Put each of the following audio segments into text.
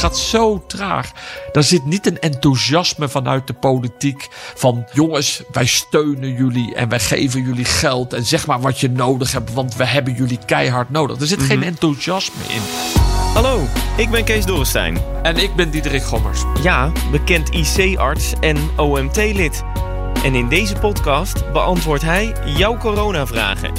Het gaat zo traag. Daar zit niet een enthousiasme vanuit de politiek. Van jongens, wij steunen jullie en wij geven jullie geld. En zeg maar wat je nodig hebt, want we hebben jullie keihard nodig. Er zit geen enthousiasme in. Hallo, ik ben Kees Dorrestein. En ik ben Diederik Gommers. Ja, bekend IC-arts en OMT-lid. En in deze podcast beantwoordt hij jouw coronavragen.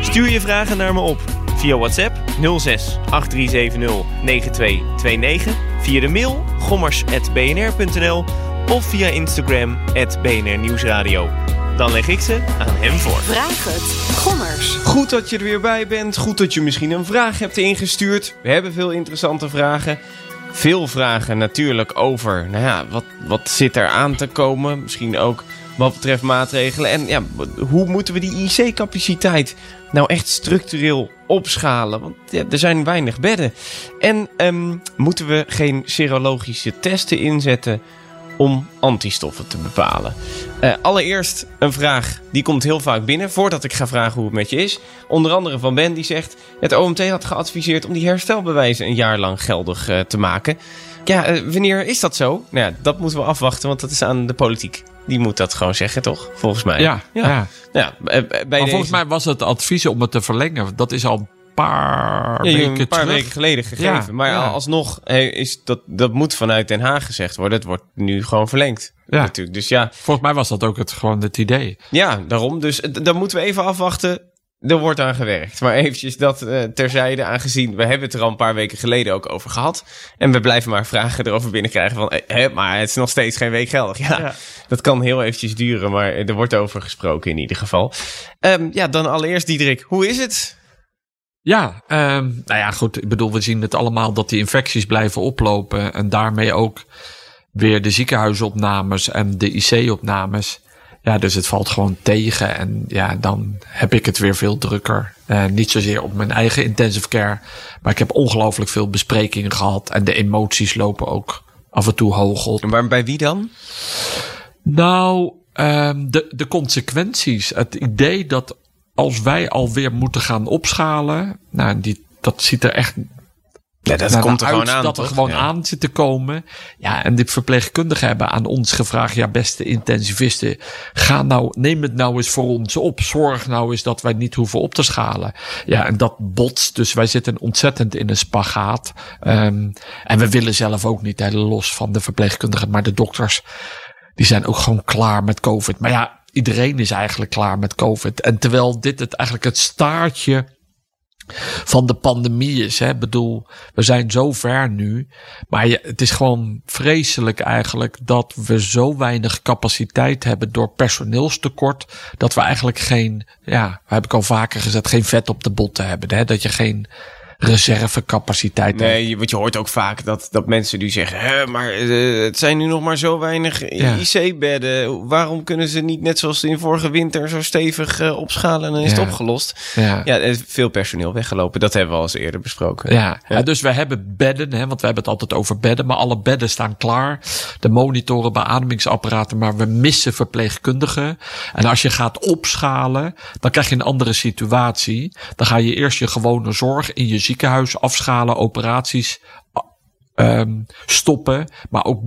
Stuur je vragen naar me op via WhatsApp 06 8370 9229, via de mail gommers.bnr.nl of via Instagram BNR Nieuwsradio. Dan leg ik ze aan hem voor. Vraag het. Gommers. Goed dat je er weer bij bent. Goed dat je misschien een vraag hebt ingestuurd. We hebben veel interessante vragen. Veel vragen natuurlijk over, nou ja, wat, wat zit er aan te komen? Misschien ook wat betreft maatregelen. En ja, hoe moeten we die IC-capaciteit nou echt structureel opschalen? Want er zijn weinig bedden. En ehm, moeten we geen serologische testen inzetten om antistoffen te bepalen. Eh, allereerst een vraag die komt heel vaak binnen voordat ik ga vragen hoe het met je is. Onder andere van Ben die zegt: Het OMT had geadviseerd om die herstelbewijzen een jaar lang geldig eh, te maken. Ja, eh, wanneer is dat zo? Nou ja, dat moeten we afwachten, want dat is aan de politiek. Die moet dat gewoon zeggen, toch? Volgens mij. Ja, ja. ja. ja eh, bij Maar deze- volgens mij was het advies om het te verlengen. Dat is al een paar Ja, weken een paar weken geleden gegeven. Ja, maar ja. alsnog eh, is dat, dat moet vanuit Den Haag gezegd worden. Het wordt nu gewoon verlengd. Ja. Natuurlijk. Dus ja, Volgens mij was dat ook het, gewoon het idee. Ja, daarom. Dus eh, dan moeten we even afwachten. Er wordt aan gewerkt. Maar eventjes dat eh, terzijde, aangezien we hebben het er al een paar weken geleden ook over gehad. En we blijven maar vragen erover binnenkrijgen van, eh, hè, maar het is nog steeds geen week geldig. Ja, dat kan heel eventjes duren, maar er wordt over gesproken in ieder geval. Ehm, ja, dan allereerst Diederik, hoe is het? Ja, ehm, nou ja, goed. Ik bedoel, we zien het allemaal dat die infecties blijven oplopen. En daarmee ook weer de ziekenhuisopnames en de IC-opnames. Ja, dus het valt gewoon tegen. En ja, dan heb ik het weer veel drukker. Eh, niet zozeer op mijn eigen intensive care. Maar ik heb ongelooflijk veel besprekingen gehad. En de emoties lopen ook af en toe hoog op. Maar bij wie dan? Nou, ehm, de, de consequenties. Het idee dat als wij alweer moeten gaan opschalen. Nou, die, dat ziet er echt. Ja, dat komt er gewoon aan, Dat er toch? gewoon Ja. aan zit te komen. Ja, en de verpleegkundigen hebben aan ons gevraagd. Ja, beste intensivisten. Ga nou, neem het nou eens voor ons op. Zorg nou eens dat wij niet hoeven op te schalen. Ja, en dat botst. Dus wij zitten ontzettend in een spagaat. Ehm, en we willen zelf ook niet, hè, los van de verpleegkundigen. Maar de dokters die zijn ook gewoon klaar met COVID. Maar ja, iedereen is eigenlijk klaar met COVID. En terwijl dit het eigenlijk het staartje van de pandemie is. Hè. Ik bedoel, we zijn zo ver nu. Maar het is gewoon vreselijk eigenlijk dat we zo weinig capaciteit hebben door personeelstekort. Dat we eigenlijk geen, ja, heb ik al vaker gezegd, geen vet op de botten hebben. Hè. Dat je geen reservecapaciteit. Nee, je- want je hoort ook vaak dat, dat mensen die zeggen... Hè, maar eh, het zijn nu nog maar zo weinig Ja. IC-bedden. Waarom kunnen ze niet net zoals in vorige winter... zo stevig eh, opschalen en dan is Ja. het opgelost? Ja. Ja, er is veel personeel weggelopen. Dat hebben we al eens eerder besproken. Ja, ja, dus we hebben bedden, hè, want we hebben het altijd over bedden, maar alle bedden staan klaar. De monitoren, beademingsapparaten, maar we missen verpleegkundigen. En als je gaat opschalen, dan krijg je een andere situatie. Dan ga je eerst je gewone zorg in je ziekenhuis afschalen, operaties ehm, stoppen, maar ook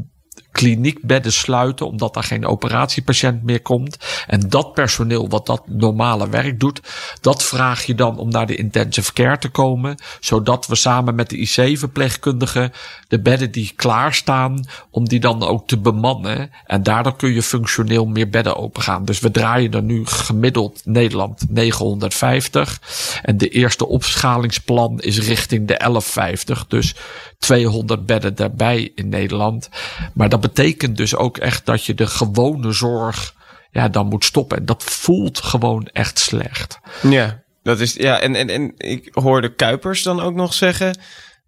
kliniekbedden sluiten omdat daar geen operatiepatiënt meer komt. En dat personeel wat dat normale werk doet, dat vraag je dan om naar de intensive care te komen, zodat we samen met de IC-verpleegkundigen de bedden die klaarstaan, om die dan ook te bemannen. En daardoor kun je functioneel meer bedden opengaan. Dus we draaien er nu gemiddeld Nederland 950. En de eerste opschalingsplan is richting de 1150. Dus 200 bedden daarbij in Nederland. Maar dat betekent dus ook echt dat je de gewone zorg ja, dan moet stoppen. En dat voelt gewoon echt slecht. Ja, dat is, ja en, en, en ik hoorde Kuipers dan ook nog zeggen...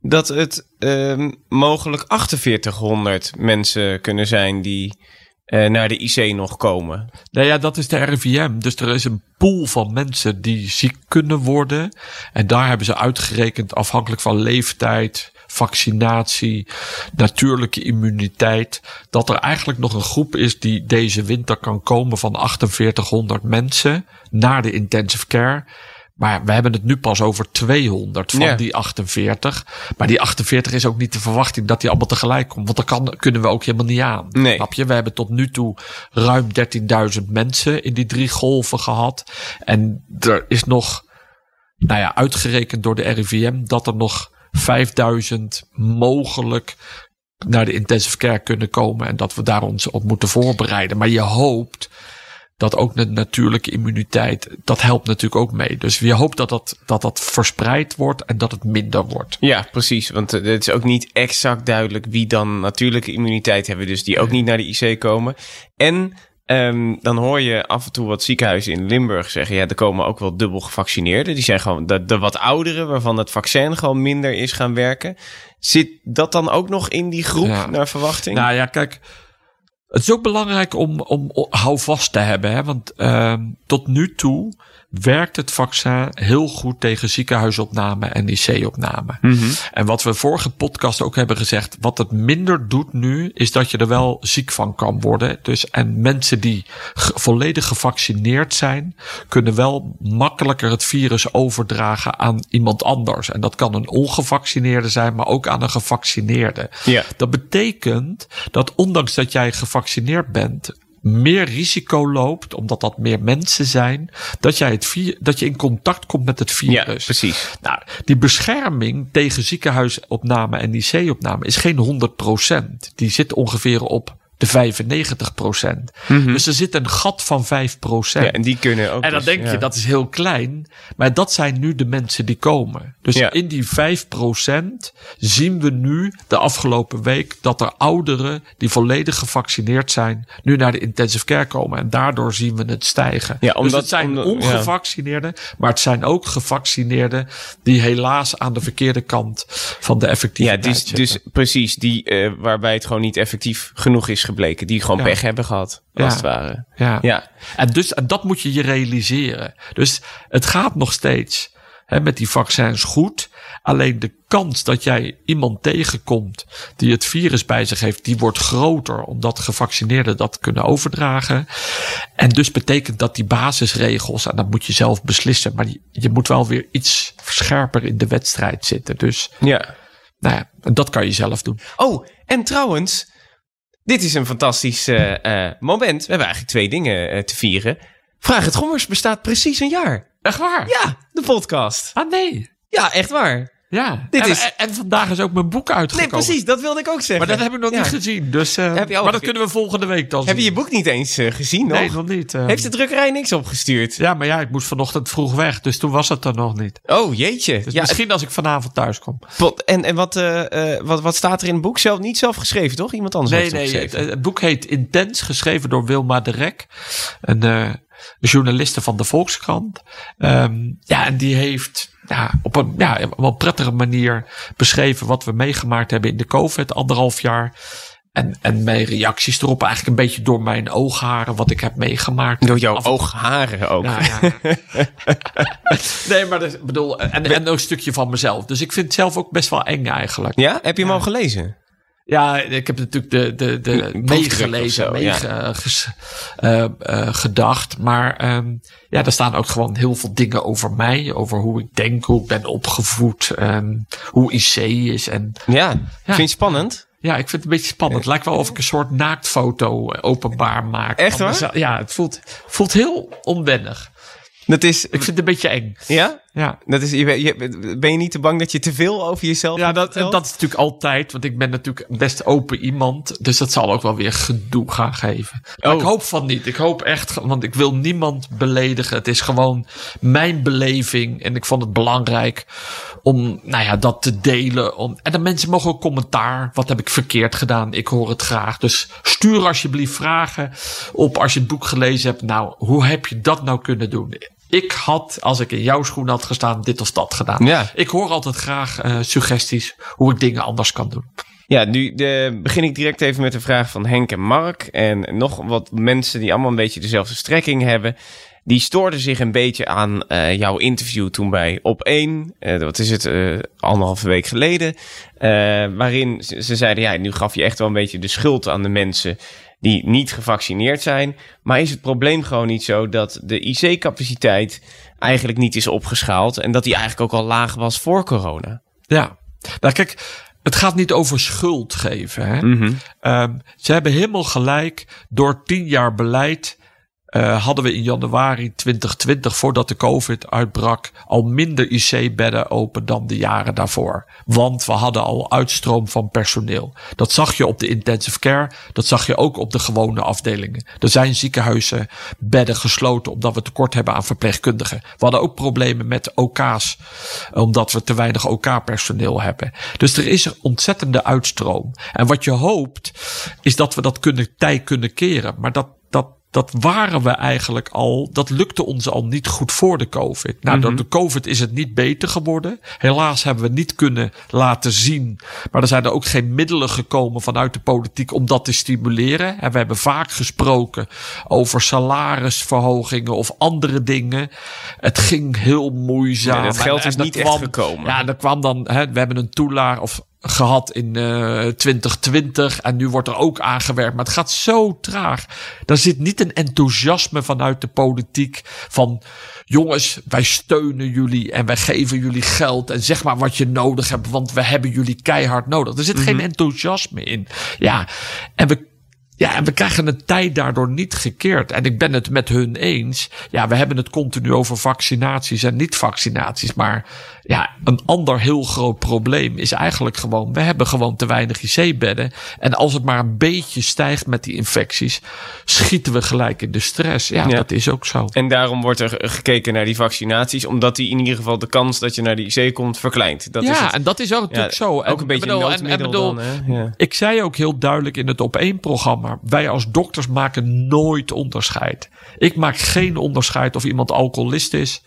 dat het ehm, mogelijk 4800 mensen kunnen zijn die eh, naar de IC nog komen. Nou ja, dat is de RIVM. Dus er is een pool van mensen die ziek kunnen worden. En daar hebben ze uitgerekend, afhankelijk van leeftijd, vaccinatie, natuurlijke immuniteit, dat er eigenlijk nog een groep is die deze winter kan komen van 4800 mensen naar de intensive care. Maar we hebben het nu pas over 200 van Ja. die 48. Maar die 48 is ook niet de verwachting dat die allemaal tegelijk komt. Want dat kan, kunnen we ook helemaal niet aan. Nee. Snap je? We hebben tot nu toe ruim 13.000 mensen in die drie golven gehad. En er is nog, nou ja, uitgerekend door de RIVM dat er nog 5000 mogelijk naar de intensive care kunnen komen. En dat we daar ons op moeten voorbereiden. Maar je hoopt dat ook de natuurlijke immuniteit, dat helpt natuurlijk ook mee. Dus je hoopt dat dat, dat, dat verspreid wordt en dat het minder wordt. Ja, precies. Want eh, het is ook niet exact duidelijk wie dan natuurlijke immuniteit hebben. Dus die ook niet naar de IC komen. En ehm, dan hoor je af en toe wat ziekenhuizen in Limburg zeggen... ja, er komen ook wel dubbel gevaccineerden. Die zijn gewoon de, de wat ouderen waarvan het vaccin gewoon minder is gaan werken. Zit dat dan ook nog in die groep Ja. naar verwachting? Nou ja, kijk. Het is ook belangrijk om, om, om houvast te hebben. Hè? Want ehm, tot nu toe werkt het vaccin heel goed tegen ziekenhuisopname en IC-opname. En wat we vorige podcast ook hebben gezegd, wat het minder doet nu, is dat je er wel ziek van kan worden. Dus en mensen die volledig gevaccineerd zijn, kunnen wel makkelijker het virus overdragen aan iemand anders. En dat kan een ongevaccineerde zijn, maar ook aan een gevaccineerde. Ja. Dat betekent dat ondanks dat jij gevaccineerd bent, meer risico loopt, omdat dat meer mensen zijn, dat, jij het vi- dat je in contact komt met het ja, virus. precies. Nou, die bescherming tegen ziekenhuisopname en IC-opname is geen 100%. Die zit ongeveer op de 95%. Dus er zit een gat van 5%. Ja, en die kunnen ook. En dan dus, denk ja. je, dat is heel klein. Maar dat zijn nu de mensen die komen. Dus Ja. in die 5% zien we nu de afgelopen week dat er ouderen die volledig gevaccineerd zijn, nu naar de intensive care komen. En daardoor zien we het stijgen. Ja, dus omdat- het zijn omdat- ja. ongevaccineerden, maar het zijn ook gevaccineerden die helaas aan de verkeerde kant van de Ja, effectiviteit dus, zitten. dus precies, die eh, waarbij het gewoon niet effectief genoeg is gebleken. Die gewoon Ja. pech hebben gehad, Ja. als het ware. Ja. Ja. En, dus, en dat moet je je realiseren. Dus het gaat nog steeds hè, met die vaccins goed. Alleen de kans dat jij iemand tegenkomt die het virus bij zich heeft, die wordt groter omdat gevaccineerden dat kunnen overdragen. En dus betekent dat die basisregels, en dat moet je zelf beslissen, maar je, moet wel weer iets scherper in de wedstrijd zitten. Dus ja. nou ja, en dat kan je zelf doen. Oh, en trouwens, dit is een fantastisch eh, eh, moment. We hebben eigenlijk twee dingen eh, te vieren. Vraag het Gommers bestaat precies een jaar. Echt waar? Ja, de podcast. Ah nee. Ja, echt waar. Ja. Dit en, is- en, vandaag is ook mijn boek Nee, uitgekomen. precies, dat wilde ik ook zeggen. Maar dat heb ik nog Ja. niet gezien. Dus, eh, Heb je al maar dat kunnen we volgende week dan Heb je zien. je boek niet eens eh, gezien nog? Nee, nog niet. eh. Heeft de drukkerij niks opgestuurd? Ja, maar ja, ik moest vanochtend vroeg weg. Dus toen was het er nog niet. Oh, jeetje. Dus ja, misschien als ik vanavond thuis kom. en en wat, wat, wat staat er in het boek? Zelf, niet zelf geschreven, toch? Iemand anders Nee, heeft het nee. Het, het boek heet Intens, geschreven door Wilma de Rek. Een journaliste van de Volkskrant. Ehm, ja, en die heeft ja, op een ja, op een prettige manier beschreven wat we meegemaakt hebben in de COVID, anderhalf jaar. En, en mijn reacties erop, eigenlijk een beetje door mijn oogharen, wat ik heb meegemaakt. Door jouw Af- oogharen ook. Ja, ja. nee, maar dat, ik bedoel, en, en ook een stukje van mezelf. Dus ik vind het zelf ook best wel eng eigenlijk. Ja? Heb je hem al gelezen? Ja, ik heb natuurlijk de, de, de meegelezen, of zo, ja. meegedacht. maar ehm, ja, er staan ook gewoon heel veel dingen over mij. Over hoe ik denk, hoe ik ben opgevoed. ehm, hoe IC is. En Ja. Vind je het spannend? ja, ik vind het een beetje spannend. Het lijkt wel of ik een soort naaktfoto eh, openbaar maak. Echt waar? mezelf. Ja, het voelt, voelt heel onwennig. Dat is... Ik vind het een beetje eng. Ja? Ja. Dat is, je, ben- je- ben je niet te bang dat je te veel over jezelf Ja, dat, dat is natuurlijk altijd, want ik ben natuurlijk best open iemand. Dus dat zal ook wel weer gedoe gaan geven. Maar Oh. ik hoop van niet. Ik hoop echt, want ik wil niemand beledigen. Het is gewoon mijn beleving. En ik vond het belangrijk om nou ja, dat te delen. Om, en de mensen mogen ook commentaar. Wat heb ik verkeerd gedaan? Ik hoor het graag. Dus stuur alsjeblieft vragen op als je het boek gelezen hebt. Nou, hoe heb je dat nou kunnen doen? Ik had, als ik in jouw schoen had gestaan, dit of dat gedaan. Ja. Ik hoor altijd graag eh, suggesties hoe ik dingen anders kan doen. Ja, nu de, begin ik direct even met de vraag van Henk en Mark. En nog wat mensen die allemaal een beetje dezelfde strekking hebben. Die stoorden zich een beetje aan eh, jouw interview toen bij Op 1. eh, wat is het, eh, anderhalve week geleden. eh, waarin ze, ze zeiden, ja, nu gaf je echt wel een beetje de schuld aan de mensen die niet gevaccineerd zijn. Maar is het probleem gewoon niet zo dat de IC-capaciteit eigenlijk niet is opgeschaald. En dat die eigenlijk ook al laag was voor corona? Ja, nou kijk, het gaat niet over schuld geven. Hè? Ehm, ze hebben helemaal gelijk. Door tien jaar beleid eh, hadden we in januari 2020, voordat de COVID uitbrak, al minder IC-bedden open dan de jaren daarvoor. Want we hadden al uitstroom van personeel. Dat zag je op de intensive care, dat zag je ook op de gewone afdelingen. Er zijn ziekenhuizen bedden gesloten omdat we tekort hebben aan verpleegkundigen. We hadden ook problemen met OK's, omdat we te weinig OK-personeel hebben. Dus er is een ontzettende uitstroom. En wat je hoopt, is dat we dat kunnen, tij kunnen keren. Maar dat, dat, dat waren we eigenlijk al. Dat lukte ons al niet goed voor de COVID. Nou, door de COVID is het niet beter geworden. Helaas hebben we niet kunnen laten zien. Maar er zijn er ook geen middelen gekomen vanuit de politiek om dat te stimuleren. En we hebben vaak gesproken over salarisverhogingen of andere dingen. Het ging heel moeizaam. Ja, dat geld is en niet echt gekomen. Ja, er kwam dan, hè, we hebben een toelaar of gehad in eh 2020 en nu wordt er ook aangewerkt, maar het gaat zo traag. Daar zit niet een enthousiasme vanuit de politiek van jongens, wij steunen jullie en wij geven jullie geld en zeg maar wat je nodig hebt, want we hebben jullie keihard nodig. Er zit geen enthousiasme in. Ja, en we ja, en we krijgen een tijd daardoor niet gekeerd. En ik ben het met hun eens. Ja, we hebben het continu over vaccinaties en niet-vaccinaties. Maar ja, een ander heel groot probleem is eigenlijk gewoon... we hebben gewoon te weinig IC-bedden. En als het maar een beetje stijgt met die infecties... schieten we gelijk in de stress. Ja, Ja. dat is ook zo. En daarom wordt er gekeken naar die vaccinaties, omdat die in ieder geval de kans dat je naar de IC komt verkleint. Dat is ja, het. en dat is ook natuurlijk zo. En- Ook een beetje bedoel, een en- en noodmiddel bedoel, dan? Ja. Ik zei ook heel duidelijk in het op één programma. Wij als dokters maken nooit onderscheid. Ik maak geen onderscheid of iemand alcoholist is.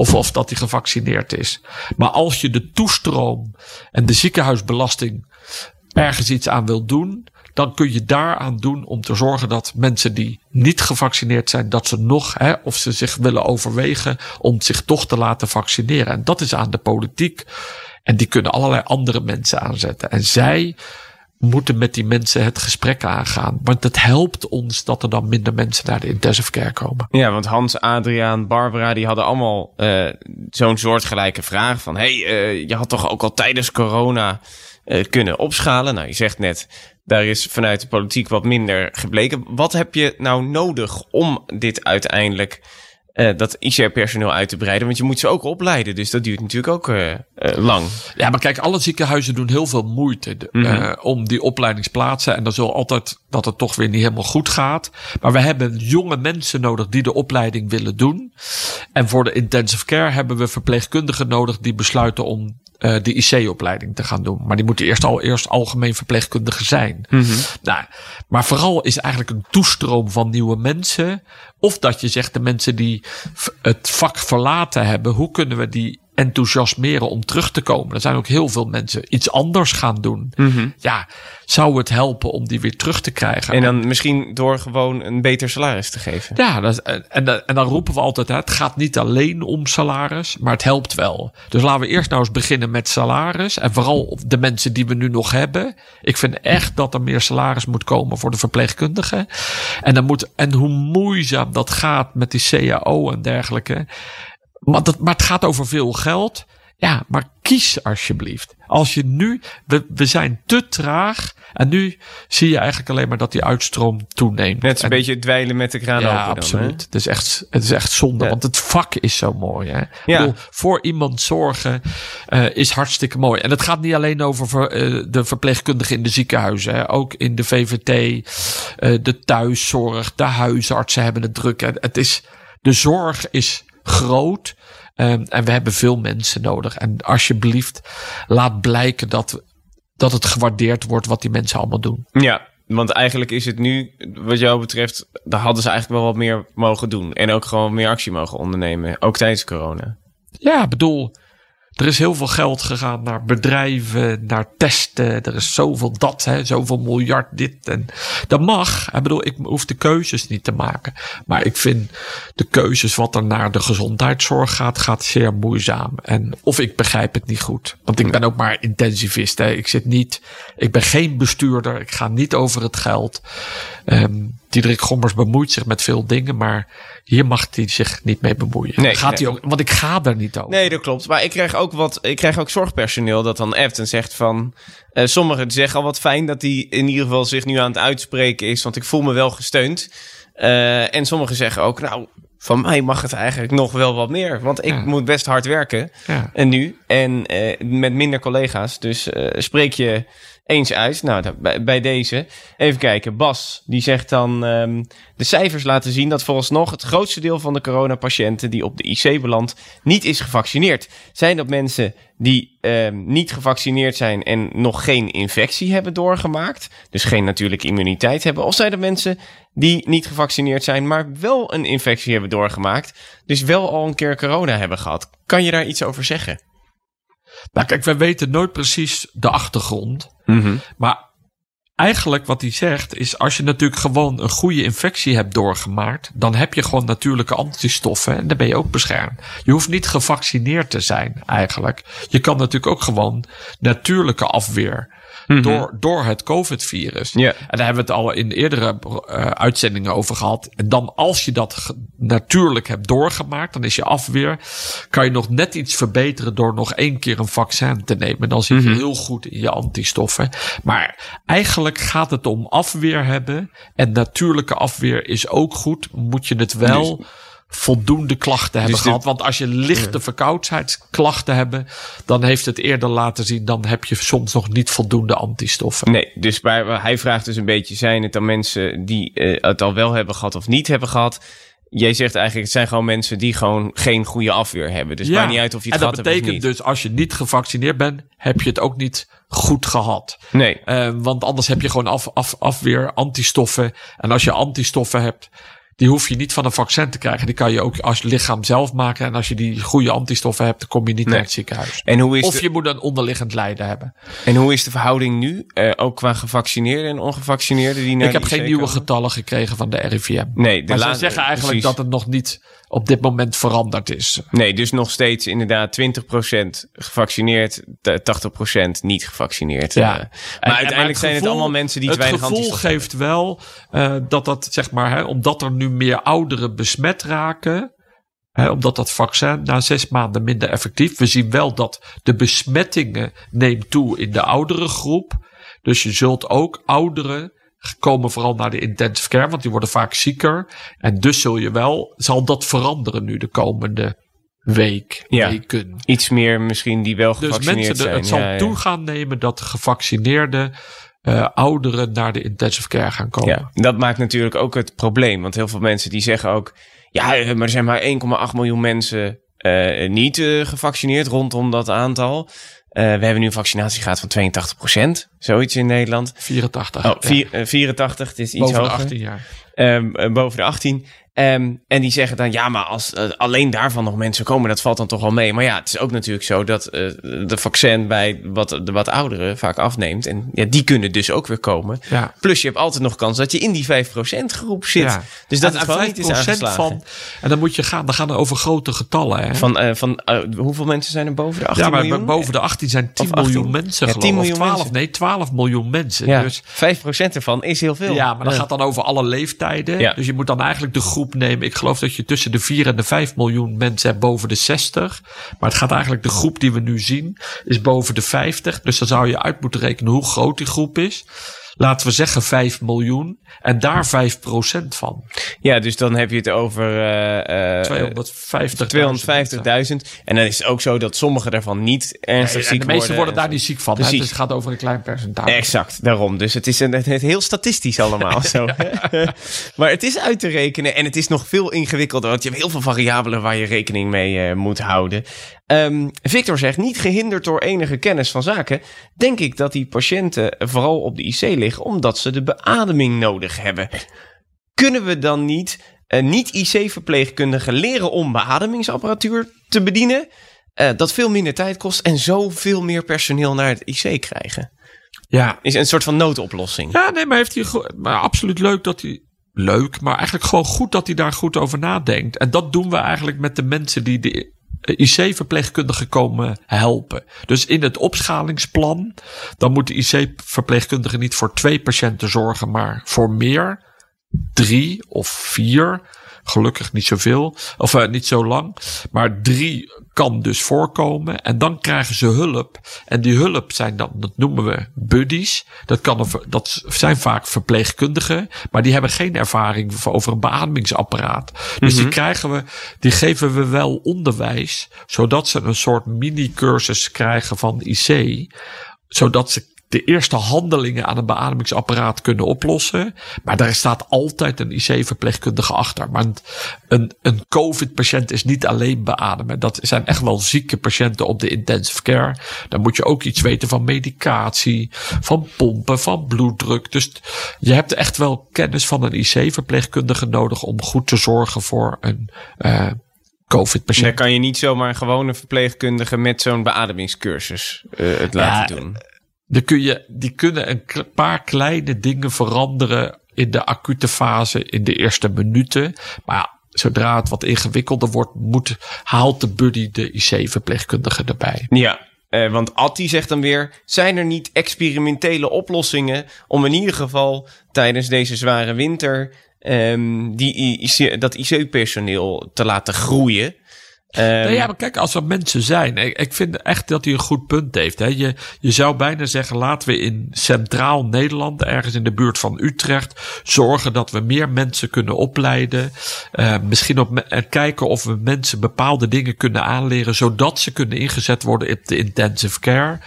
Of of dat hij gevaccineerd is. Maar als je de toestroom en de ziekenhuisbelasting ergens iets aan wil doen. Dan kun je daaraan doen om te zorgen dat mensen die niet gevaccineerd zijn, dat ze nog, hè, of ze zich willen overwegen om zich toch te laten vaccineren. En dat is aan de politiek. En die kunnen allerlei andere mensen aanzetten. En zij moeten met die mensen het gesprek aangaan. Want het helpt ons dat er dan minder mensen naar de intensive care komen. Ja, want Hans, Adriaan, Barbara, die hadden allemaal eh, zo'n soortgelijke vraag van... hey, eh, je had toch ook al tijdens corona eh, kunnen opschalen? Nou, je zegt net, daar is vanuit de politiek wat minder gebleken. Wat heb je nou nodig om dit uiteindelijk, eh, dat ICR-personeel uit te breiden? Want je moet ze ook opleiden, dus dat duurt natuurlijk ook eh, eh, lang. Ja, maar kijk, alle ziekenhuizen doen heel veel moeite eh, om die opleidingsplaatsen. En dan zal altijd dat het toch weer niet helemaal goed gaat. Maar we hebben jonge mensen nodig die de opleiding willen doen. En voor de intensive care hebben we verpleegkundigen nodig die besluiten om eh, de IC-opleiding te gaan doen. Maar die moeten eerst al eerst algemeen verpleegkundige zijn. Nou, maar vooral is eigenlijk een toestroom van nieuwe mensen. Of dat je zegt de mensen die het vak verlaten hebben, hoe kunnen we die enthousiasmeren om terug te komen? Er zijn ook heel veel mensen iets anders gaan doen. Ja, zou het helpen om die weer terug te krijgen? En dan misschien door gewoon een beter salaris te geven. Ja, dat en, en, en dan roepen we altijd, hè, het gaat niet alleen om salaris, maar het helpt wel. Dus laten we eerst nou eens beginnen met salaris. En vooral de mensen die we nu nog hebben. Ik vind echt dat er meer salaris moet komen voor de verpleegkundigen. En, dan moet, en hoe moeizaam dat gaat met die CAO en dergelijke. Maar, dat, maar het gaat over veel geld. Ja, maar kies alsjeblieft. Als je nu, we, we zijn te traag. En nu zie je eigenlijk alleen maar dat die uitstroom toeneemt. Net een En- beetje dweilen met de kraan ja, open dan, absoluut. het, is echt, het is echt zonde, Ja. want het vak is zo mooi. Hè? Ik Ja. bedoel, voor iemand zorgen eh, is hartstikke mooi. En het gaat niet alleen over ver- eh, de verpleegkundigen in de ziekenhuizen. Hè? Ook in de VVT, eh, de thuiszorg, de huisartsen hebben het druk. En Het is, de zorg is groot. ehm, en we hebben veel mensen nodig. En alsjeblieft, laat blijken dat, dat het gewaardeerd wordt wat die mensen allemaal doen. Ja, Want eigenlijk is het nu, wat jou betreft, daar hadden ze eigenlijk wel wat meer mogen doen. En ook gewoon meer actie mogen ondernemen. Ook tijdens corona. Ja, bedoel, er is heel veel geld gegaan naar bedrijven, naar testen. Er is zoveel dat, hè, zoveel miljard dit. En dat mag. Ik bedoel, ik hoef de keuzes niet te maken. Maar ik vind de keuzes wat er naar de gezondheidszorg gaat, gaat zeer moeizaam. En of ik begrijp het niet goed. Want ik ben ook maar intensivist. Hè. Ik zit niet, ik ben geen bestuurder. Ik ga niet over het geld. Ehm Diederik Gommers bemoeit zich met veel dingen, maar hier mag hij zich niet mee bemoeien. Nee, gaat nee. Hij ook, want ik ga er niet over. Nee, dat klopt. Maar ik krijg ook wat. Ik krijg ook zorgpersoneel dat dan appt en zegt van. eh, sommigen zeggen al wat fijn dat hij in ieder geval zich nu aan het uitspreken is, want ik voel me wel gesteund. Eh, en sommigen zeggen ook, nou, van mij mag het eigenlijk nog wel wat meer, want ik Ja. moet best hard werken. Ja. En nu en eh, met minder collega's. Dus spreek je eens uit. Nou, bij, deze. Even kijken. Bas, die zegt dan... ehm, de cijfers laten zien dat vooralsnog het grootste deel van de coronapatiënten... die op de IC belandt, niet is gevaccineerd. Zijn dat mensen die ehm, niet gevaccineerd zijn... en nog geen infectie hebben doorgemaakt? Dus geen natuurlijke immuniteit hebben? Of zijn dat mensen die niet gevaccineerd zijn... maar wel een infectie hebben doorgemaakt... dus wel al een keer corona hebben gehad? Kan je daar iets over zeggen? Nou, kijk, wij weten nooit precies de achtergrond. Maar eigenlijk wat hij zegt is, als je natuurlijk gewoon een goede infectie hebt doorgemaakt, dan heb je gewoon natuurlijke antistoffen en dan ben je ook beschermd. Je hoeft niet gevaccineerd te zijn eigenlijk. Je kan natuurlijk ook gewoon natuurlijke afweer. Door, door het COVID-virus. Ja. En daar hebben we het al in eerdere eh, uitzendingen over gehad. En dan als je dat ge- natuurlijk hebt doorgemaakt, dan is je afweer, kan je nog net iets verbeteren door nog één keer een vaccin te nemen. Dan zit je heel goed in je antistoffen. Maar eigenlijk gaat het om afweer hebben. En natuurlijke afweer is ook goed. Moet je het wel voldoende klachten hebben Dus gehad. Want als je lichte verkoudheidsklachten hebben, dan heeft het eerder laten zien, dan heb je soms nog niet voldoende antistoffen. Nee, dus bij, hij vraagt dus een beetje: zijn het dan mensen die eh, het al wel hebben gehad of niet hebben gehad? Jij zegt eigenlijk: het zijn gewoon mensen die gewoon geen goede afweer hebben. Dus het maakt niet uit of je het en gehad dat hebt of betekent niet. dus als je niet gevaccineerd bent, heb je het ook niet goed gehad. Nee, Eh, want anders heb je gewoon af, af, afweer, antistoffen. En als je antistoffen hebt, die hoef je niet van een vaccin te krijgen. Die kan je ook als lichaam zelf maken. En als je die goede antistoffen hebt, dan kom je niet Nee. naar het ziekenhuis. en hoe is, Of de, je moet een onderliggend lijden hebben. en hoe is de verhouding nu? Eh, ook qua gevaccineerden en ongevaccineerden die naar Ik heb geen nieuwe getallen gekregen van de RIVM. Nee, de maar ze zeggen eigenlijk precies. dat het nog niet op dit moment veranderd is. Nee, dus nog steeds inderdaad 20% gevaccineerd, t- 80% niet gevaccineerd. Ja. Eh, En- maar en- uiteindelijk het zijn het gevoel- allemaal mensen die Het weinig gevoel antistoffen geeft wel eh, dat dat, zeg maar, hè, omdat er nu meer ouderen besmet raken. Omdat dat vaccin na zes maanden minder effectief. We zien wel dat de besmettingen neemt toe in de oudere groep. Dus je zult ook ouderen komen vooral naar de intensive care, want die worden vaak zieker. En dus zul je wel, zal dat veranderen nu de komende week, Ja. weken. Iets meer misschien die wel Dus gevaccineerd mensen, de- zijn. het zal Ja, toe gaan nemen dat de gevaccineerde eh, ouderen naar de intensive care gaan komen. Ja, dat maakt natuurlijk ook het probleem. Want heel veel mensen die zeggen ook... Ja, eh, maar er zijn maar 1,8 miljoen mensen eh, niet gevaccineerd rondom dat aantal. Eh, we hebben nu een vaccinatiegraad van 82% Zoiets in Nederland. 84. Oh, ja. vier- eh, 84, het is iets boven de hoger. 18 jaar. Ehm, eh, boven de 18. Ehm, en die zeggen dan, ja, maar als eh, alleen daarvan nog mensen komen, dat valt dan toch wel mee. Maar ja, het is ook natuurlijk zo dat eh, de vaccin bij wat, de wat ouderen vaak afneemt. En ja, die kunnen dus ook weer komen. Ja. Plus je hebt altijd nog kans dat je in die 5% groep zit. Ja. Dus dat En het gewoon niet is 5% aangeslagen. van. En dan moet je gaan, dan gaan er over grote getallen. Hè? Van, eh, van hoeveel mensen zijn er boven de 18 ja, maar miljoen? boven de 18 zijn 10 Of 18. miljoen mensen Ja, geloof 10 ik. Of miljoen 12, mensen. nee, 12 miljoen mensen. Ja, Dus 5% ervan is heel veel. Ja, maar dat gaat dan over alle leeftijden. Dus je moet dan eigenlijk de groep nemen. Ik geloof dat je tussen de 4 en de 5 miljoen mensen hebt boven de 60. Maar het gaat eigenlijk, de groep die we nu zien, is boven de 50. Dus dan zou je uit moeten rekenen hoe groot die groep is. Laten we zeggen 5 miljoen. En daar 5% van. Ja, dus dan heb je het over... eh, eh, 250. 250.000. En dan is het ook zo dat sommige daarvan niet ernstig ziek de meesten worden en daar niet ziek van. Hè? Dus het gaat over een klein percentage. Exact, daarom. Dus het is een, het heel statistisch allemaal zo. maar het is uit te rekenen en het is nog veel ingewikkelder. Want je hebt heel veel variabelen waar je rekening mee eh, moet houden. Ehm, Victor zegt, niet gehinderd door enige kennis van zaken, denk ik dat die patiënten vooral op de IC liggen omdat ze de beademing nodig hebben. Kunnen we dan niet uh, niet-IC-verpleegkundigen leren om beademingsapparatuur te bedienen? Uh, dat veel minder tijd kost en zoveel meer personeel naar het IC krijgen. Ja. Is een soort van noodoplossing. Ja, nee, maar heeft hij maar absoluut leuk dat hij. Leuk, maar eigenlijk gewoon goed dat hij daar goed over nadenkt. En dat doen we eigenlijk met de mensen die de IC-verpleegkundigen komen helpen. Dus in het opschalingsplan, dan moet IC-verpleegkundige niet voor twee patiënten zorgen, maar voor meer. Drie of vier. Gelukkig niet zoveel, of uh, niet zo lang. Maar drie kan dus voorkomen. En dan krijgen ze hulp. En die hulp zijn dan, dat noemen we buddies. Dat, kan een, dat zijn vaak verpleegkundigen. Maar die hebben geen ervaring over een beademingsapparaat. Dus die krijgen we, die geven we wel onderwijs. Zodat ze een soort mini-cursus krijgen van IC. Zodat ze de eerste handelingen aan een beademingsapparaat kunnen oplossen. Maar daar staat altijd een IC-verpleegkundige achter. Maar een, een COVID-patiënt is niet alleen beademen. Dat zijn echt wel zieke patiënten op de intensive care. Dan moet je ook iets weten van medicatie, van pompen, van bloeddruk. Dus je hebt echt wel kennis van een IC-verpleegkundige nodig om goed te zorgen voor een. Uh, COVID-patiënt. Dan kan je niet zomaar een gewone verpleegkundige met zo'n beademingscursus uh, het laten ja, doen. Dan kun je, die kunnen een paar kleine dingen veranderen in de acute fase, in de eerste minuten. Maar ja, zodra het wat ingewikkelder wordt, moet, haalt de buddy de IC-verpleegkundige erbij. Ja, eh, want Atti zegt dan weer: zijn er niet experimentele oplossingen om in ieder geval tijdens deze zware winter um, die dat IC-personeel te laten groeien? Um, nee, ja, maar kijk, als er mensen zijn. Ik, vind echt dat hij een goed punt heeft. Hè. Je, je zou bijna zeggen: laten we in centraal Nederland, ergens in de buurt van Utrecht, zorgen dat we meer mensen kunnen opleiden. Uh, misschien op en kijken of we mensen bepaalde dingen kunnen aanleren, zodat ze kunnen ingezet worden op de intensive care.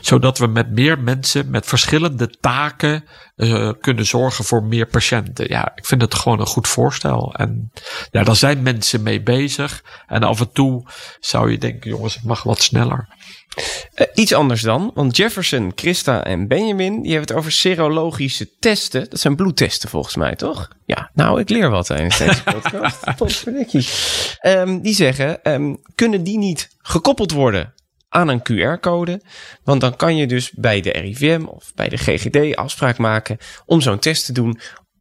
Zodat we met meer mensen met verschillende taken uh, kunnen zorgen voor meer patiënten. Ja, ik vind het gewoon een goed voorstel. En ja, daar zijn mensen mee bezig. En af en toe zou je denken, jongens, het mag wat sneller. Uh, iets anders dan, want Jefferson, Christa en Benjamin, die hebben het over serologische testen. Dat zijn bloedtesten volgens mij, toch? Ja, nou, ik leer wat tijdens deze podcast. um, die zeggen, um, kunnen die niet gekoppeld worden aan een QR-code. Want dan kan je dus bij de RIVM of bij de GGD afspraak maken om zo'n test te doen.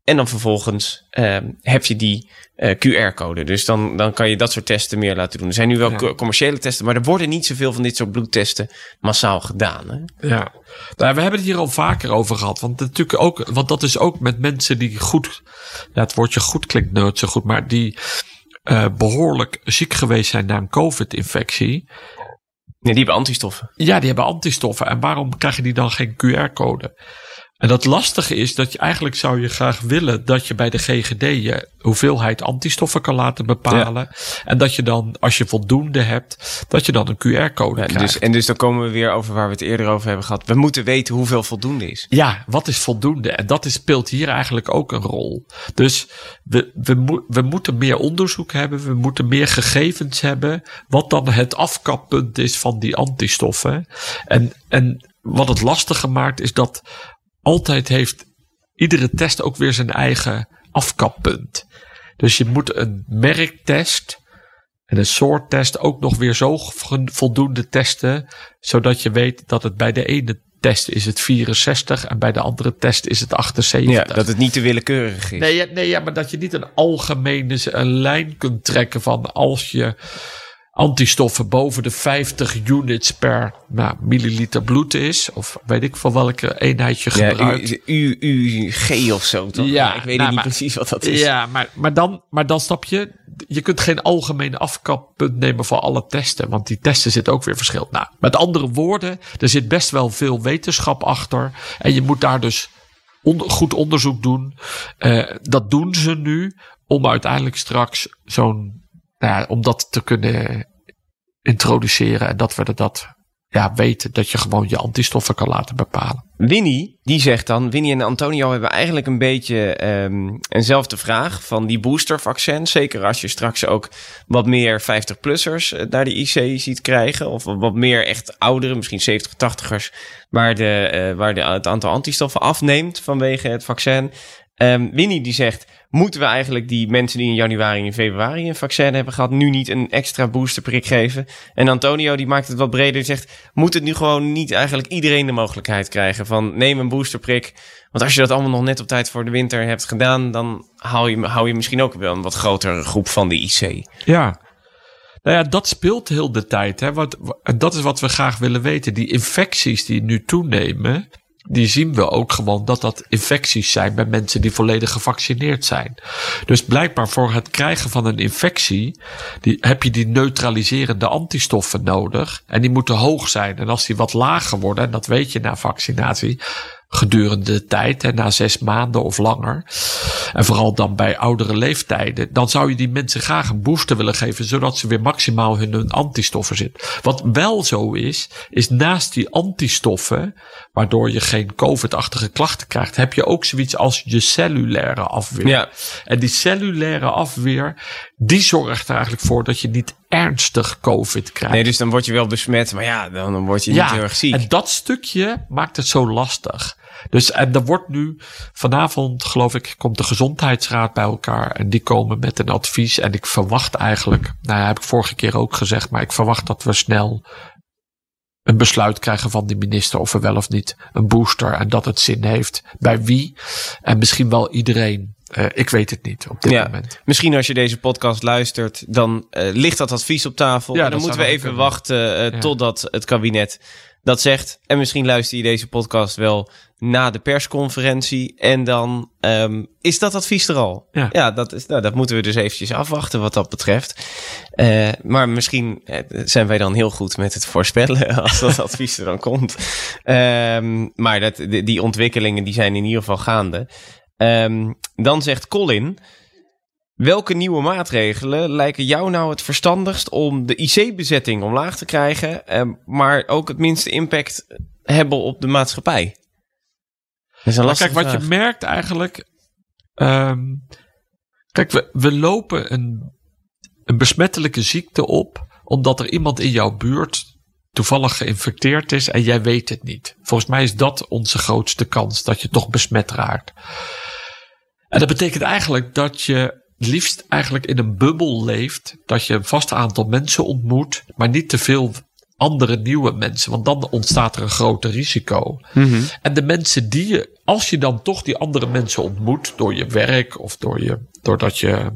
En dan vervolgens uh, heb je die uh, QR-code. Dus dan, dan kan je dat soort testen meer laten doen. Er zijn nu wel ja. commerciële testen, maar er worden niet zoveel van dit soort bloedtesten massaal gedaan. Hè? Ja, nou, we hebben het hier al vaker over gehad. Want, natuurlijk ook, want dat is ook met mensen die goed. Ja, het woordje goed klinkt nooit zo goed, maar die uh, behoorlijk ziek geweest zijn na een COVID-infectie. Nee, die hebben antistoffen. Ja, die hebben antistoffen. En waarom krijg je die dan geen QR-code? En dat lastige is dat je eigenlijk zou je graag willen dat je bij de GGD je hoeveelheid antistoffen kan laten bepalen. Ja. En dat je dan, als je voldoende hebt, dat je dan een QR-code ja, krijgt. Dus, en dus dan komen we weer over waar we het eerder over hebben gehad. We moeten weten hoeveel voldoende is. Ja, wat is voldoende? En dat is, speelt hier eigenlijk ook een rol. Dus we, we, we moeten meer onderzoek hebben. We moeten meer gegevens hebben. Wat dan het afkappunt is van die antistoffen. En, en wat het lastiger maakt is dat altijd heeft iedere test ook weer zijn eigen afkappunt. Dus je moet een merktest en een soorttest ook nog weer zo voldoende testen, zodat je weet dat het bij de ene test is het 64 en bij de andere test is het 78. Ja, dat het niet te willekeurig is. Nee, nee ja, maar dat je niet een algemene een lijn kunt trekken van als je antistoffen boven de 50 units per nou, milliliter bloed is. Of weet ik van welke eenheid je gebruikt. Ja, U, U, UG of zo toch? Ja, ik weet nou, niet maar, precies wat dat is. Ja, maar, maar, dan, maar dan snap je, je kunt geen algemeen afkappunt nemen voor alle testen. Want die testen zitten ook weer verschil. Nou, met andere woorden, er zit best wel veel wetenschap achter. En je moet daar dus on, goed onderzoek doen. Uh, dat doen ze nu om uiteindelijk straks zo'n nou om dat te kunnen introduceren en dat we dat ja, weet dat je gewoon je antistoffen kan laten bepalen. Winnie, die zegt dan, Winnie en Antonio hebben eigenlijk een beetje ehm, eenzelfde vraag van die boostervaccin. Zeker als je straks ook wat meer 50-plussers eh, naar de IC ziet krijgen. Of wat meer echt ouderen, misschien 70, 80ers, waar, de, eh, waar de, het aantal antistoffen afneemt vanwege het vaccin. Ehm, Winnie die zegt, moeten we eigenlijk die mensen die in januari en februari een vaccin hebben gehad, nu niet een extra boosterprik geven? En Antonio die maakt het wat breder, die zegt, moet het nu gewoon niet eigenlijk iedereen de mogelijkheid krijgen van neem een boosterprik? Want als je dat allemaal nog net op tijd voor de winter hebt gedaan, dan hou je, je misschien ook wel een wat grotere groep van de IC. Ja, nou ja, dat speelt heel de tijd. Hè? En dat is wat we graag willen weten. Die infecties die nu toenemen, die zien we ook gewoon dat dat infecties zijn bij mensen die volledig gevaccineerd zijn. Dus blijkbaar voor het krijgen van een infectie die, heb je die neutraliserende antistoffen nodig. En die moeten hoog zijn. En als die wat lager worden, en dat weet je na vaccinatie, gedurende de tijd, hè, na zes maanden of langer. En vooral dan bij oudere leeftijden. Dan zou je die mensen graag een booster willen geven, zodat ze weer maximaal hun, hun antistoffen zitten. Wat wel zo is, is naast die antistoffen, waardoor je geen COVID-achtige klachten krijgt, heb je ook zoiets als je cellulaire afweer. Ja. En die cellulaire afweer, die zorgt er eigenlijk voor dat je niet ernstig COVID krijgt. Nee, dus dan word je wel besmet, maar ja, dan, dan word je niet heel erg ziek. En dat stukje maakt het zo lastig. Dus en er wordt nu vanavond, geloof ik, komt de gezondheidsraad bij elkaar. En die komen met een advies. En ik verwacht eigenlijk, nou ja, heb ik vorige keer ook gezegd, maar ik verwacht dat we snel een besluit krijgen van de minister of we wel of niet een booster en dat het zin heeft. Bij wie? En misschien wel iedereen. Uh, ik weet het niet op dit Ja, moment. Misschien als je deze podcast luistert, dan eh, ligt dat advies op tafel. Ja, en dan moeten we even kunnen. wachten eh, Ja. totdat het kabinet dat zegt. En misschien luister je deze podcast wel na de persconferentie. En dan ehm, is dat advies er al. Ja. dat, is, nou, dat moeten we dus eventjes afwachten wat dat betreft. Eh, maar misschien eh, zijn wij dan heel goed met het voorspellen als dat advies er dan komt. Ehm, maar dat, die, die ontwikkelingen die zijn in ieder geval gaande. Ehm, dan zegt Colin... Welke nieuwe maatregelen lijken jou nou het verstandigst om de IC-bezetting omlaag te krijgen, eh, maar ook het minste impact hebben op de maatschappij? Dat is een Maar lastige kijk, wat je merkt eigenlijk. ehm, kijk, we, we lopen een, een besmettelijke ziekte op. omdat er iemand in jouw buurt toevallig geïnfecteerd is en jij weet het niet. Volgens mij is dat onze grootste kans dat je toch besmet raakt. En dat betekent eigenlijk dat je liefst eigenlijk in een bubbel leeft. Dat je een vast aantal mensen ontmoet, maar niet te veel andere nieuwe mensen. Want dan ontstaat er een groter risico. En de mensen die je, als je dan toch die andere mensen ontmoet door je werk of door je, doordat je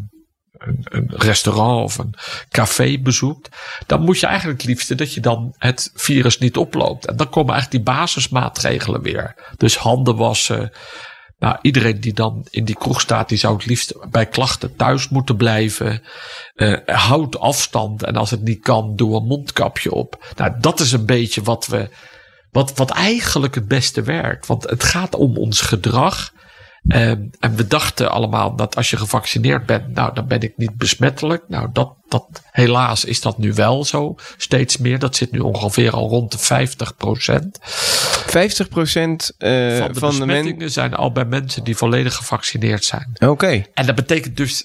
een, een restaurant of een café bezoekt, dan moet je eigenlijk het liefste dat je dan het virus niet oploopt. En dan komen eigenlijk die basismaatregelen weer. Dus handen wassen. Nou, iedereen die dan in die kroeg staat, die zou het liefst bij klachten thuis moeten blijven. Eh, houd afstand en als het niet kan, doe een mondkapje op. Nou, dat is een beetje wat we, wat, wat eigenlijk het beste werkt. Want het gaat om ons gedrag. Ehm, en we dachten allemaal dat als je gevaccineerd bent, nou dan ben ik niet besmettelijk. Nou, dat, dat, helaas is dat nu wel zo. Steeds meer. Dat zit nu ongeveer al rond de 50 procent. 50% eh, van de van de besmettingen zijn al bij mensen die volledig gevaccineerd zijn. Oké. En dat betekent dus,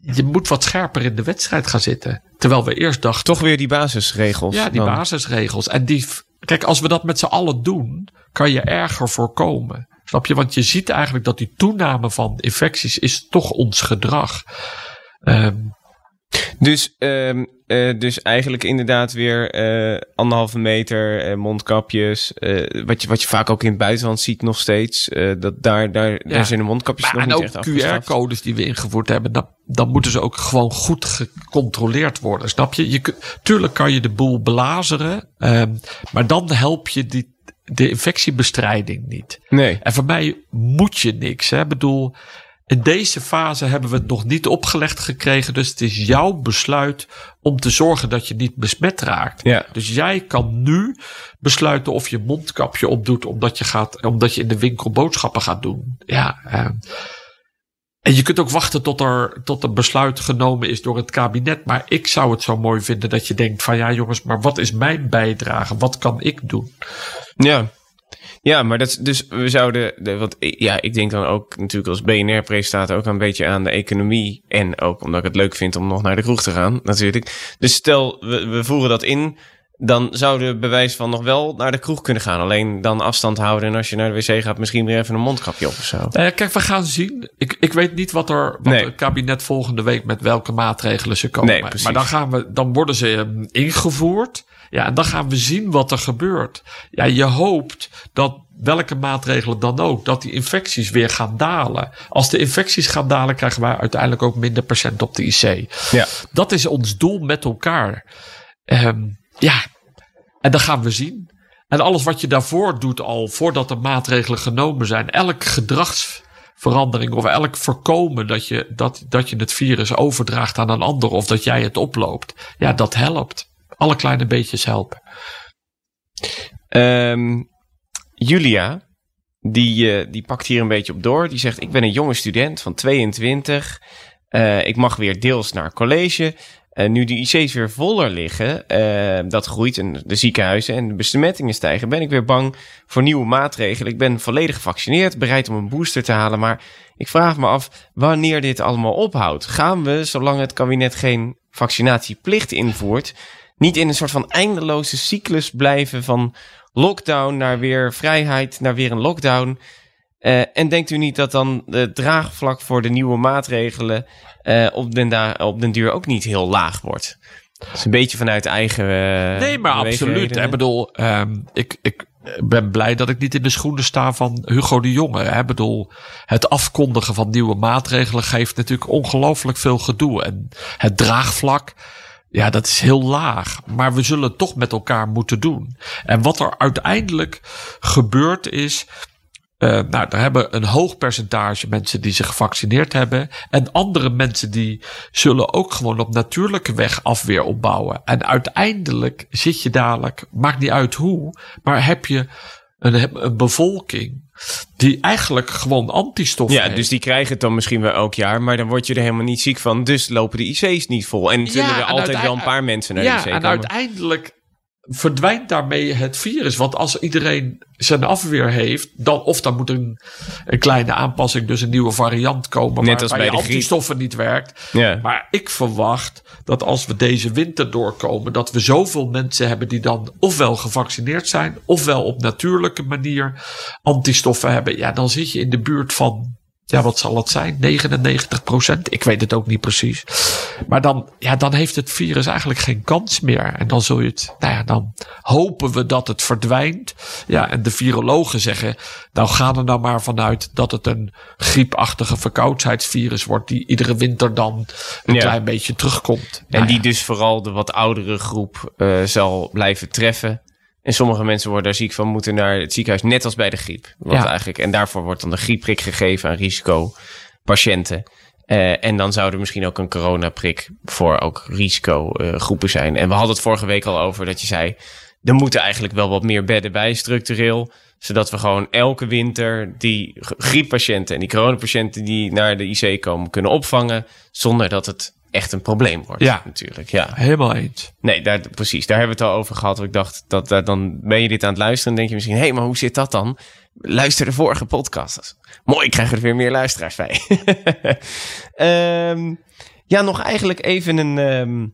je moet wat scherper in de wedstrijd gaan zitten. Terwijl we eerst dachten, Toch weer die basisregels. ja, die dan. basisregels. En die, kijk, als we dat met z'n allen doen, kan je erger voorkomen. Snap je? Want je ziet eigenlijk dat die toename van infecties is toch ons gedrag. Ehm, Dus, ehm, eh, dus eigenlijk inderdaad weer eh, anderhalve meter, eh, mondkapjes. wat, je, wat je vaak ook in het buitenland ziet nog steeds. dat daar, daar, daar zijn de mondkapjes maar, nog en niet ook echt afgeschaft. QR-codes die we ingevoerd hebben, dan, dan moeten ze ook gewoon goed gecontroleerd worden. Snap je? je tuurlijk kan je de boel belazeren, ehm, maar dan help je die, de infectiebestrijding niet. Nee. En voor mij moet je niks. Hè? Ik bedoel, in deze fase hebben we het nog niet opgelegd gekregen. Dus het is jouw besluit om te zorgen dat je niet besmet raakt. Ja. Dus jij kan nu besluiten of je mondkapje opdoet omdat je, gaat, omdat je in de winkel boodschappen gaat doen. Ja, eh, En je kunt ook wachten tot er, tot er besluit genomen is door het kabinet. Maar ik zou het zo mooi vinden dat je denkt van ja jongens, maar wat is mijn bijdrage? Wat kan ik doen? Ja. Ja, maar dat is- dus we zouden, de, want ik- ja, ik denk dan ook natuurlijk als BNR-presentator ook een beetje aan de economie en ook omdat ik het leuk vind om nog naar de kroeg te gaan, natuurlijk. Dus stel we, we voeren dat in, dan zouden we bewijs van nog wel naar de kroeg kunnen gaan. Alleen dan afstand houden en als je naar de wc gaat misschien weer even een mondkapje op of zo. Nou ja, kijk, we gaan zien. Ik, ik weet niet wat er wat Nee. het kabinet volgende week met welke maatregelen ze komen. Nee, precies. maar dan gaan we, dan worden ze ehm, ingevoerd. Ja, en dan gaan we zien wat er gebeurt. Ja, je hoopt dat welke maatregelen dan ook, dat die infecties weer gaan dalen. Als de infecties gaan dalen, krijgen wij uiteindelijk ook minder patiënten op de IC. Ja. Dat is ons doel met elkaar. Ehm, ja, en dan gaan we zien. En alles wat je daarvoor doet al, voordat de maatregelen genomen zijn, elk gedragsverandering of elk voorkomen dat je, dat, dat je het virus overdraagt aan een ander of dat jij het oploopt, ja, dat helpt. Alle kleine beetjes helpen. Ehm, Julia, die, eh, die pakt hier een beetje op door. Die zegt: Ik ben een jonge student van 22. Eh, ik mag weer deels naar college. Eh, nu de IC's weer voller liggen, eh, dat groeit en de ziekenhuizen en de besmettingen stijgen, ben ik weer bang voor nieuwe maatregelen. Ik ben volledig gevaccineerd, bereid om een booster te halen, maar ik vraag me af wanneer dit allemaal ophoudt. Gaan we, zolang het kabinet geen vaccinatieplicht invoert, niet in een soort van eindeloze cyclus blijven van lockdown naar weer vrijheid, naar weer een lockdown? Eh, en denkt u niet dat dan het draagvlak voor de nieuwe maatregelen eh, op, den da- op den duur ook niet heel laag wordt? Dat is een beetje vanuit eigen. eh, nee, maar absoluut. Ik bedoel, ehm, ik, ik ben blij dat ik niet in de schoenen sta van Hugo de Jonge. hè. Ik bedoel, het afkondigen van nieuwe maatregelen geeft natuurlijk ongelooflijk veel gedoe. En het draagvlak, ja, dat is heel laag. Maar we zullen het toch met elkaar moeten doen. En wat er uiteindelijk gebeurt is. Eh, nou, daar hebben een hoog percentage mensen die zich gevaccineerd hebben. En andere mensen die zullen ook gewoon op natuurlijke weg afweer opbouwen. En uiteindelijk zit je dadelijk, maakt niet uit hoe, maar heb je een, een bevolking die eigenlijk gewoon antistoffen Ja, heeft. dus die krijgen het dan misschien wel elk jaar, maar dan word je er helemaal niet ziek van. Dus lopen de IC's niet vol. En zullen Ja, er en altijd wel een paar mensen naar ja, de IC en komen. uiteindelijk verdwijnt daarmee het virus. Want als iedereen zijn afweer heeft, dan of dan moet een, een kleine aanpassing, dus een nieuwe variant komen, Net als waarbij de antistoffen niet werkt. Ja. Maar ik verwacht dat als we deze winter doorkomen, dat we zoveel mensen hebben die dan ofwel gevaccineerd zijn, ofwel op natuurlijke manier antistoffen hebben. Ja, dan zit je in de buurt van, ja, wat zal het zijn? 99 procent? Ik weet het ook niet precies. Maar dan, ja, dan heeft het virus eigenlijk geen kans meer. En dan zul je het, nou ja, dan hopen we dat het verdwijnt. Ja, en de virologen zeggen, nou ga er nou maar vanuit dat het een griepachtige verkoudheidsvirus wordt, die iedere winter dan een Ja. klein beetje terugkomt. En Nou die ja. dus vooral de wat oudere groep eh, zal blijven treffen. En sommige mensen worden daar ziek van, moeten naar het ziekenhuis, net als bij de griep. Wat Ja. eigenlijk, en daarvoor wordt dan de griepprik gegeven aan risicopatiënten. Eh, en dan zou er misschien ook een coronaprik voor ook risicogroepen zijn. En we hadden het vorige week al over dat je zei... er moeten eigenlijk wel wat meer bedden bij structureel. Zodat we gewoon elke winter die grieppatiënten en die coronapatiënten... die naar de IC komen kunnen opvangen... zonder dat het echt een probleem wordt Ja. natuurlijk. Ja. Helemaal eens. Nee, daar, precies. Daar hebben we het al over gehad. Ik dacht, dat, dat, dan ben je dit aan het luisteren. En denk je misschien, hé, hey, maar hoe zit dat dan? Luister de vorige podcast. Mooi, krijgen er weer meer luisteraars bij. Ehm, ja, nog eigenlijk even een, ehm,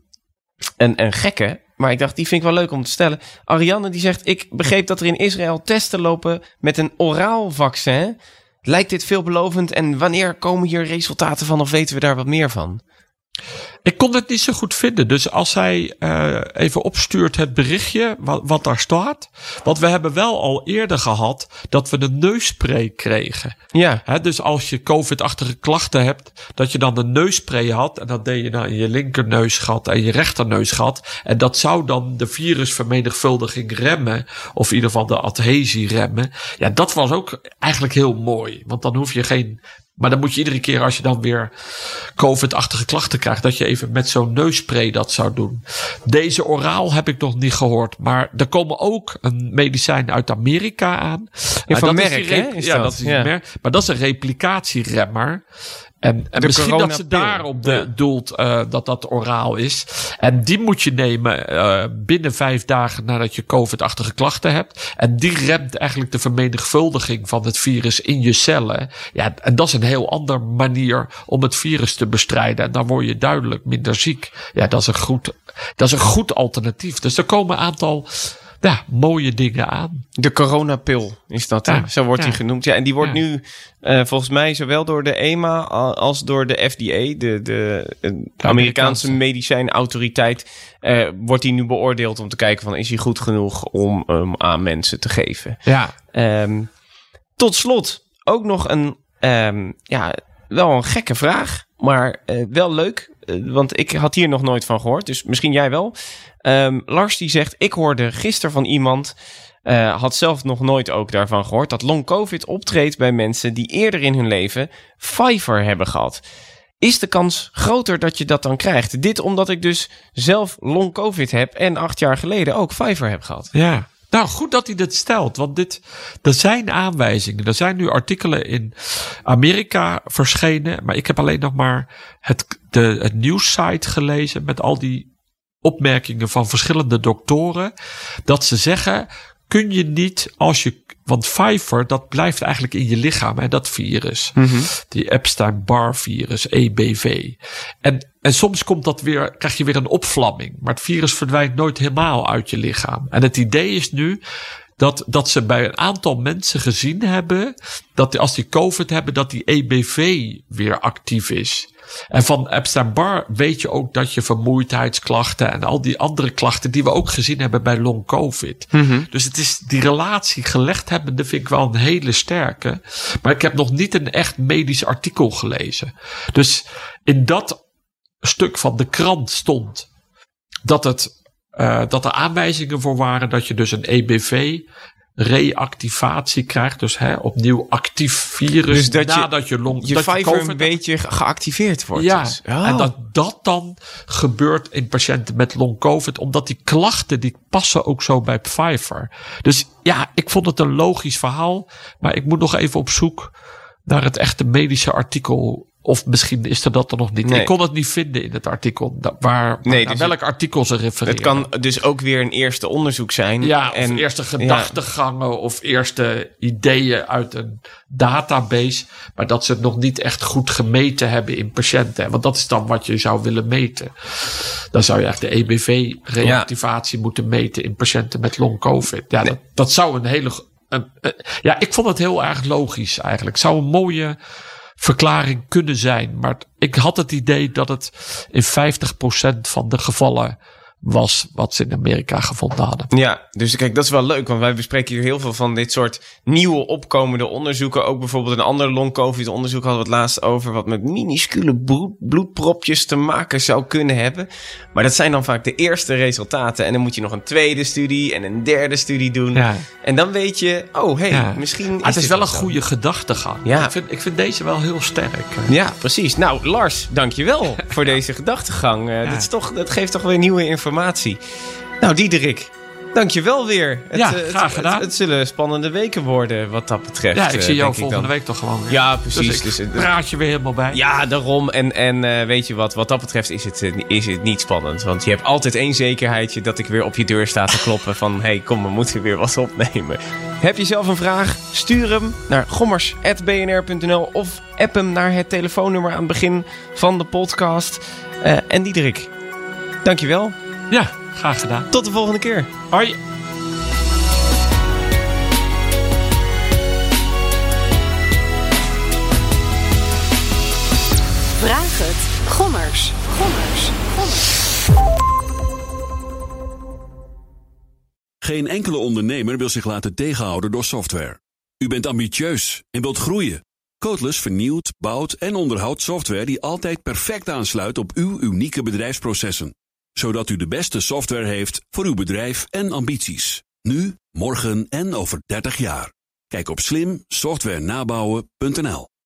een, een gekke. Maar ik dacht, die vind ik wel leuk om te stellen. Ariane die zegt, ik begreep dat er in Israël testen lopen met een oraal vaccin. Lijkt dit veelbelovend? En wanneer komen hier resultaten van? Of weten we daar wat meer van? Ik kon het niet zo goed vinden. Dus als hij eh, even opstuurt het berichtje wat, wat daar staat. Want we hebben wel al eerder gehad dat we een neusspray kregen. Ja, dus als je COVID-achtige klachten hebt, dat je dan een neusspray had. En dat deed je dan in je linkerneusgat en je rechterneusgat. En dat zou dan de virusvermenigvuldiging remmen. Of in ieder geval de adhesie remmen. Ja, dat was ook eigenlijk heel mooi. Want dan hoef je geen. Maar dan moet je iedere keer als je dan weer COVID-achtige klachten krijgt, dat je even met zo'n neusspray dat zou doen. Deze oraal heb ik nog niet gehoord. Maar er komen ook een medicijn uit Amerika aan. Ja, van dat is Merck, die hè, rep- is ja, dat? dat is Ja. Merck. Maar dat is een replicatieremmer. En, en misschien dat ze daarop de, Ja. doelt eh, dat dat oraal is. En die moet je nemen eh, binnen vijf dagen nadat je COVID-achtige klachten hebt. En die remt eigenlijk de vermenigvuldiging van het virus in je cellen. Ja, en dat is een heel andere manier om het virus te bestrijden. En dan word je duidelijk minder ziek. Ja, dat is een goed, dat is een goed alternatief. Dus er komen een aantal ja, mooie dingen aan. De coronapil is dat? Ja, zo wordt ja. die genoemd. Ja, en die wordt Ja. nu eh, volgens mij zowel door de EMA als door de FDA, de, de, Amerikaanse Amerikaanse. medicijnautoriteit, eh, wordt die nu beoordeeld om te kijken van is hij goed genoeg om hem aan mensen te geven. Ja, Ehm, tot slot ook nog een, ehm, ja, wel een gekke vraag, maar eh, wel leuk. Eh, want ik had hier nog nooit van gehoord, dus misschien jij wel. Ehm, Lars die zegt, ik hoorde gisteren van iemand, eh, had zelf nog nooit ook daarvan gehoord, dat long covid optreedt bij mensen die eerder in hun leven Pfizer hebben gehad. Is de kans groter dat je dat dan krijgt? Dit omdat ik dus zelf long covid heb en acht jaar geleden ook Pfizer heb gehad. Ja. Nou, goed dat hij dit stelt. Want dit, er zijn aanwijzingen. Er zijn nu artikelen in Amerika verschenen. Maar ik heb alleen nog maar het, de, het nieuwssite gelezen. Met al die opmerkingen van verschillende doktoren. Dat ze zeggen, kun je niet als je... Want Pfizer, dat blijft eigenlijk in je lichaam, hè, dat virus. Die Epstein-Barr virus, EBV. En, en soms komt dat weer, krijg je weer een opvlamming. Maar het virus verdwijnt nooit helemaal uit je lichaam. En het idee is nu dat, dat ze bij een aantal mensen gezien hebben. dat als die COVID hebben, dat die EBV weer actief is. En van Epstein-Barr weet je ook dat je vermoeidheidsklachten en al die andere klachten die we ook gezien hebben bij long COVID. Dus het is die relatie gelegd hebbende vind ik wel een hele sterke. Maar ik heb nog niet een echt medisch artikel gelezen. Dus in dat stuk van de krant stond dat, het, eh, dat er aanwijzingen voor waren dat je dus een EBV reactivatie krijgt. Dus hè, opnieuw actief virus Dus dat je- nadat je long Je dat Pfizer COVID een beetje ge- geactiveerd wordt. Ja, dus. Oh. en dat dat dan gebeurt in patiënten met long COVID, omdat die klachten die passen ook zo bij Pfizer. Dus ja, ik vond het een logisch verhaal, maar ik moet nog even op zoek naar het echte medische artikel. Of misschien is er dat er nog niet. Nee. Ik kon het niet vinden in het artikel. Waar, Nee, naar dus welk artikel ze refereren. Het kan dus ook weer een eerste onderzoek zijn. Ja, en, of eerste gedachtegangen of eerste ideeën uit een database. Maar dat ze het nog niet echt goed gemeten hebben in patiënten. Want dat is dan wat je zou willen meten. Dan zou je echt de EBV-reactivatie moeten meten in patiënten met long COVID. Ja, dat, dat zou een hele. Een, een- ja, ik vond het heel erg logisch eigenlijk. Zou een mooie verklaring kunnen zijn. Maar ik had het idee dat het in 50% van de gevallen was wat ze in Amerika gevonden hadden. Ja, dus kijk, dat is wel leuk, want wij bespreken hier heel veel van dit soort nieuwe opkomende onderzoeken. Ook bijvoorbeeld een ander long-covid-onderzoek hadden we het laatst over, wat met minuscule bloed- bloedpropjes te maken zou kunnen hebben. Maar dat zijn dan vaak de eerste resultaten. En dan moet je nog een tweede studie en een derde studie doen. Ja. En dan weet je, oh hey, Ja. misschien. Maar het is wel een goede gedachtegang. Ja. Ik, vind, ik vind deze wel heel sterk. Ja, precies. Nou, Lars, dankjewel voor deze gedachtegang. Eh, Ja. dat, is toch, dat geeft toch weer nieuwe informatie. Nou, Diederik, dankjewel weer. Het, Ja, eh, graag het, gedaan. Het, zullen spannende weken worden wat dat betreft. Ja, ik eh, zie jou volgende week toch gewoon weer. Ja, precies. Dus Dus, eh, praat je weer helemaal bij. ja, daarom. En, en weet je wat, wat dat betreft is het, is het niet spannend. Want je hebt altijd één zekerheidje dat ik weer op je deur sta te kloppen van... hey, kom, we moeten weer wat opnemen. Heb je zelf een vraag? Stuur hem naar gommers.bnr.nl of app hem naar het telefoonnummer aan het begin van de podcast. En Diederik, dankjewel. Ja, graag gedaan. Tot de volgende keer. Hoi. Vraag het. Gommers. Gommers. Gommers. Geen enkele ondernemer wil zich laten tegenhouden door software. U bent ambitieus en wilt groeien. Codeless vernieuwt, bouwt en onderhoudt software die altijd perfect aansluit op uw unieke bedrijfsprocessen. Zodat u de beste software heeft voor uw bedrijf en ambities. Nu, morgen en over 30 jaar. Kijk op slimsoftwarenabouwen.nl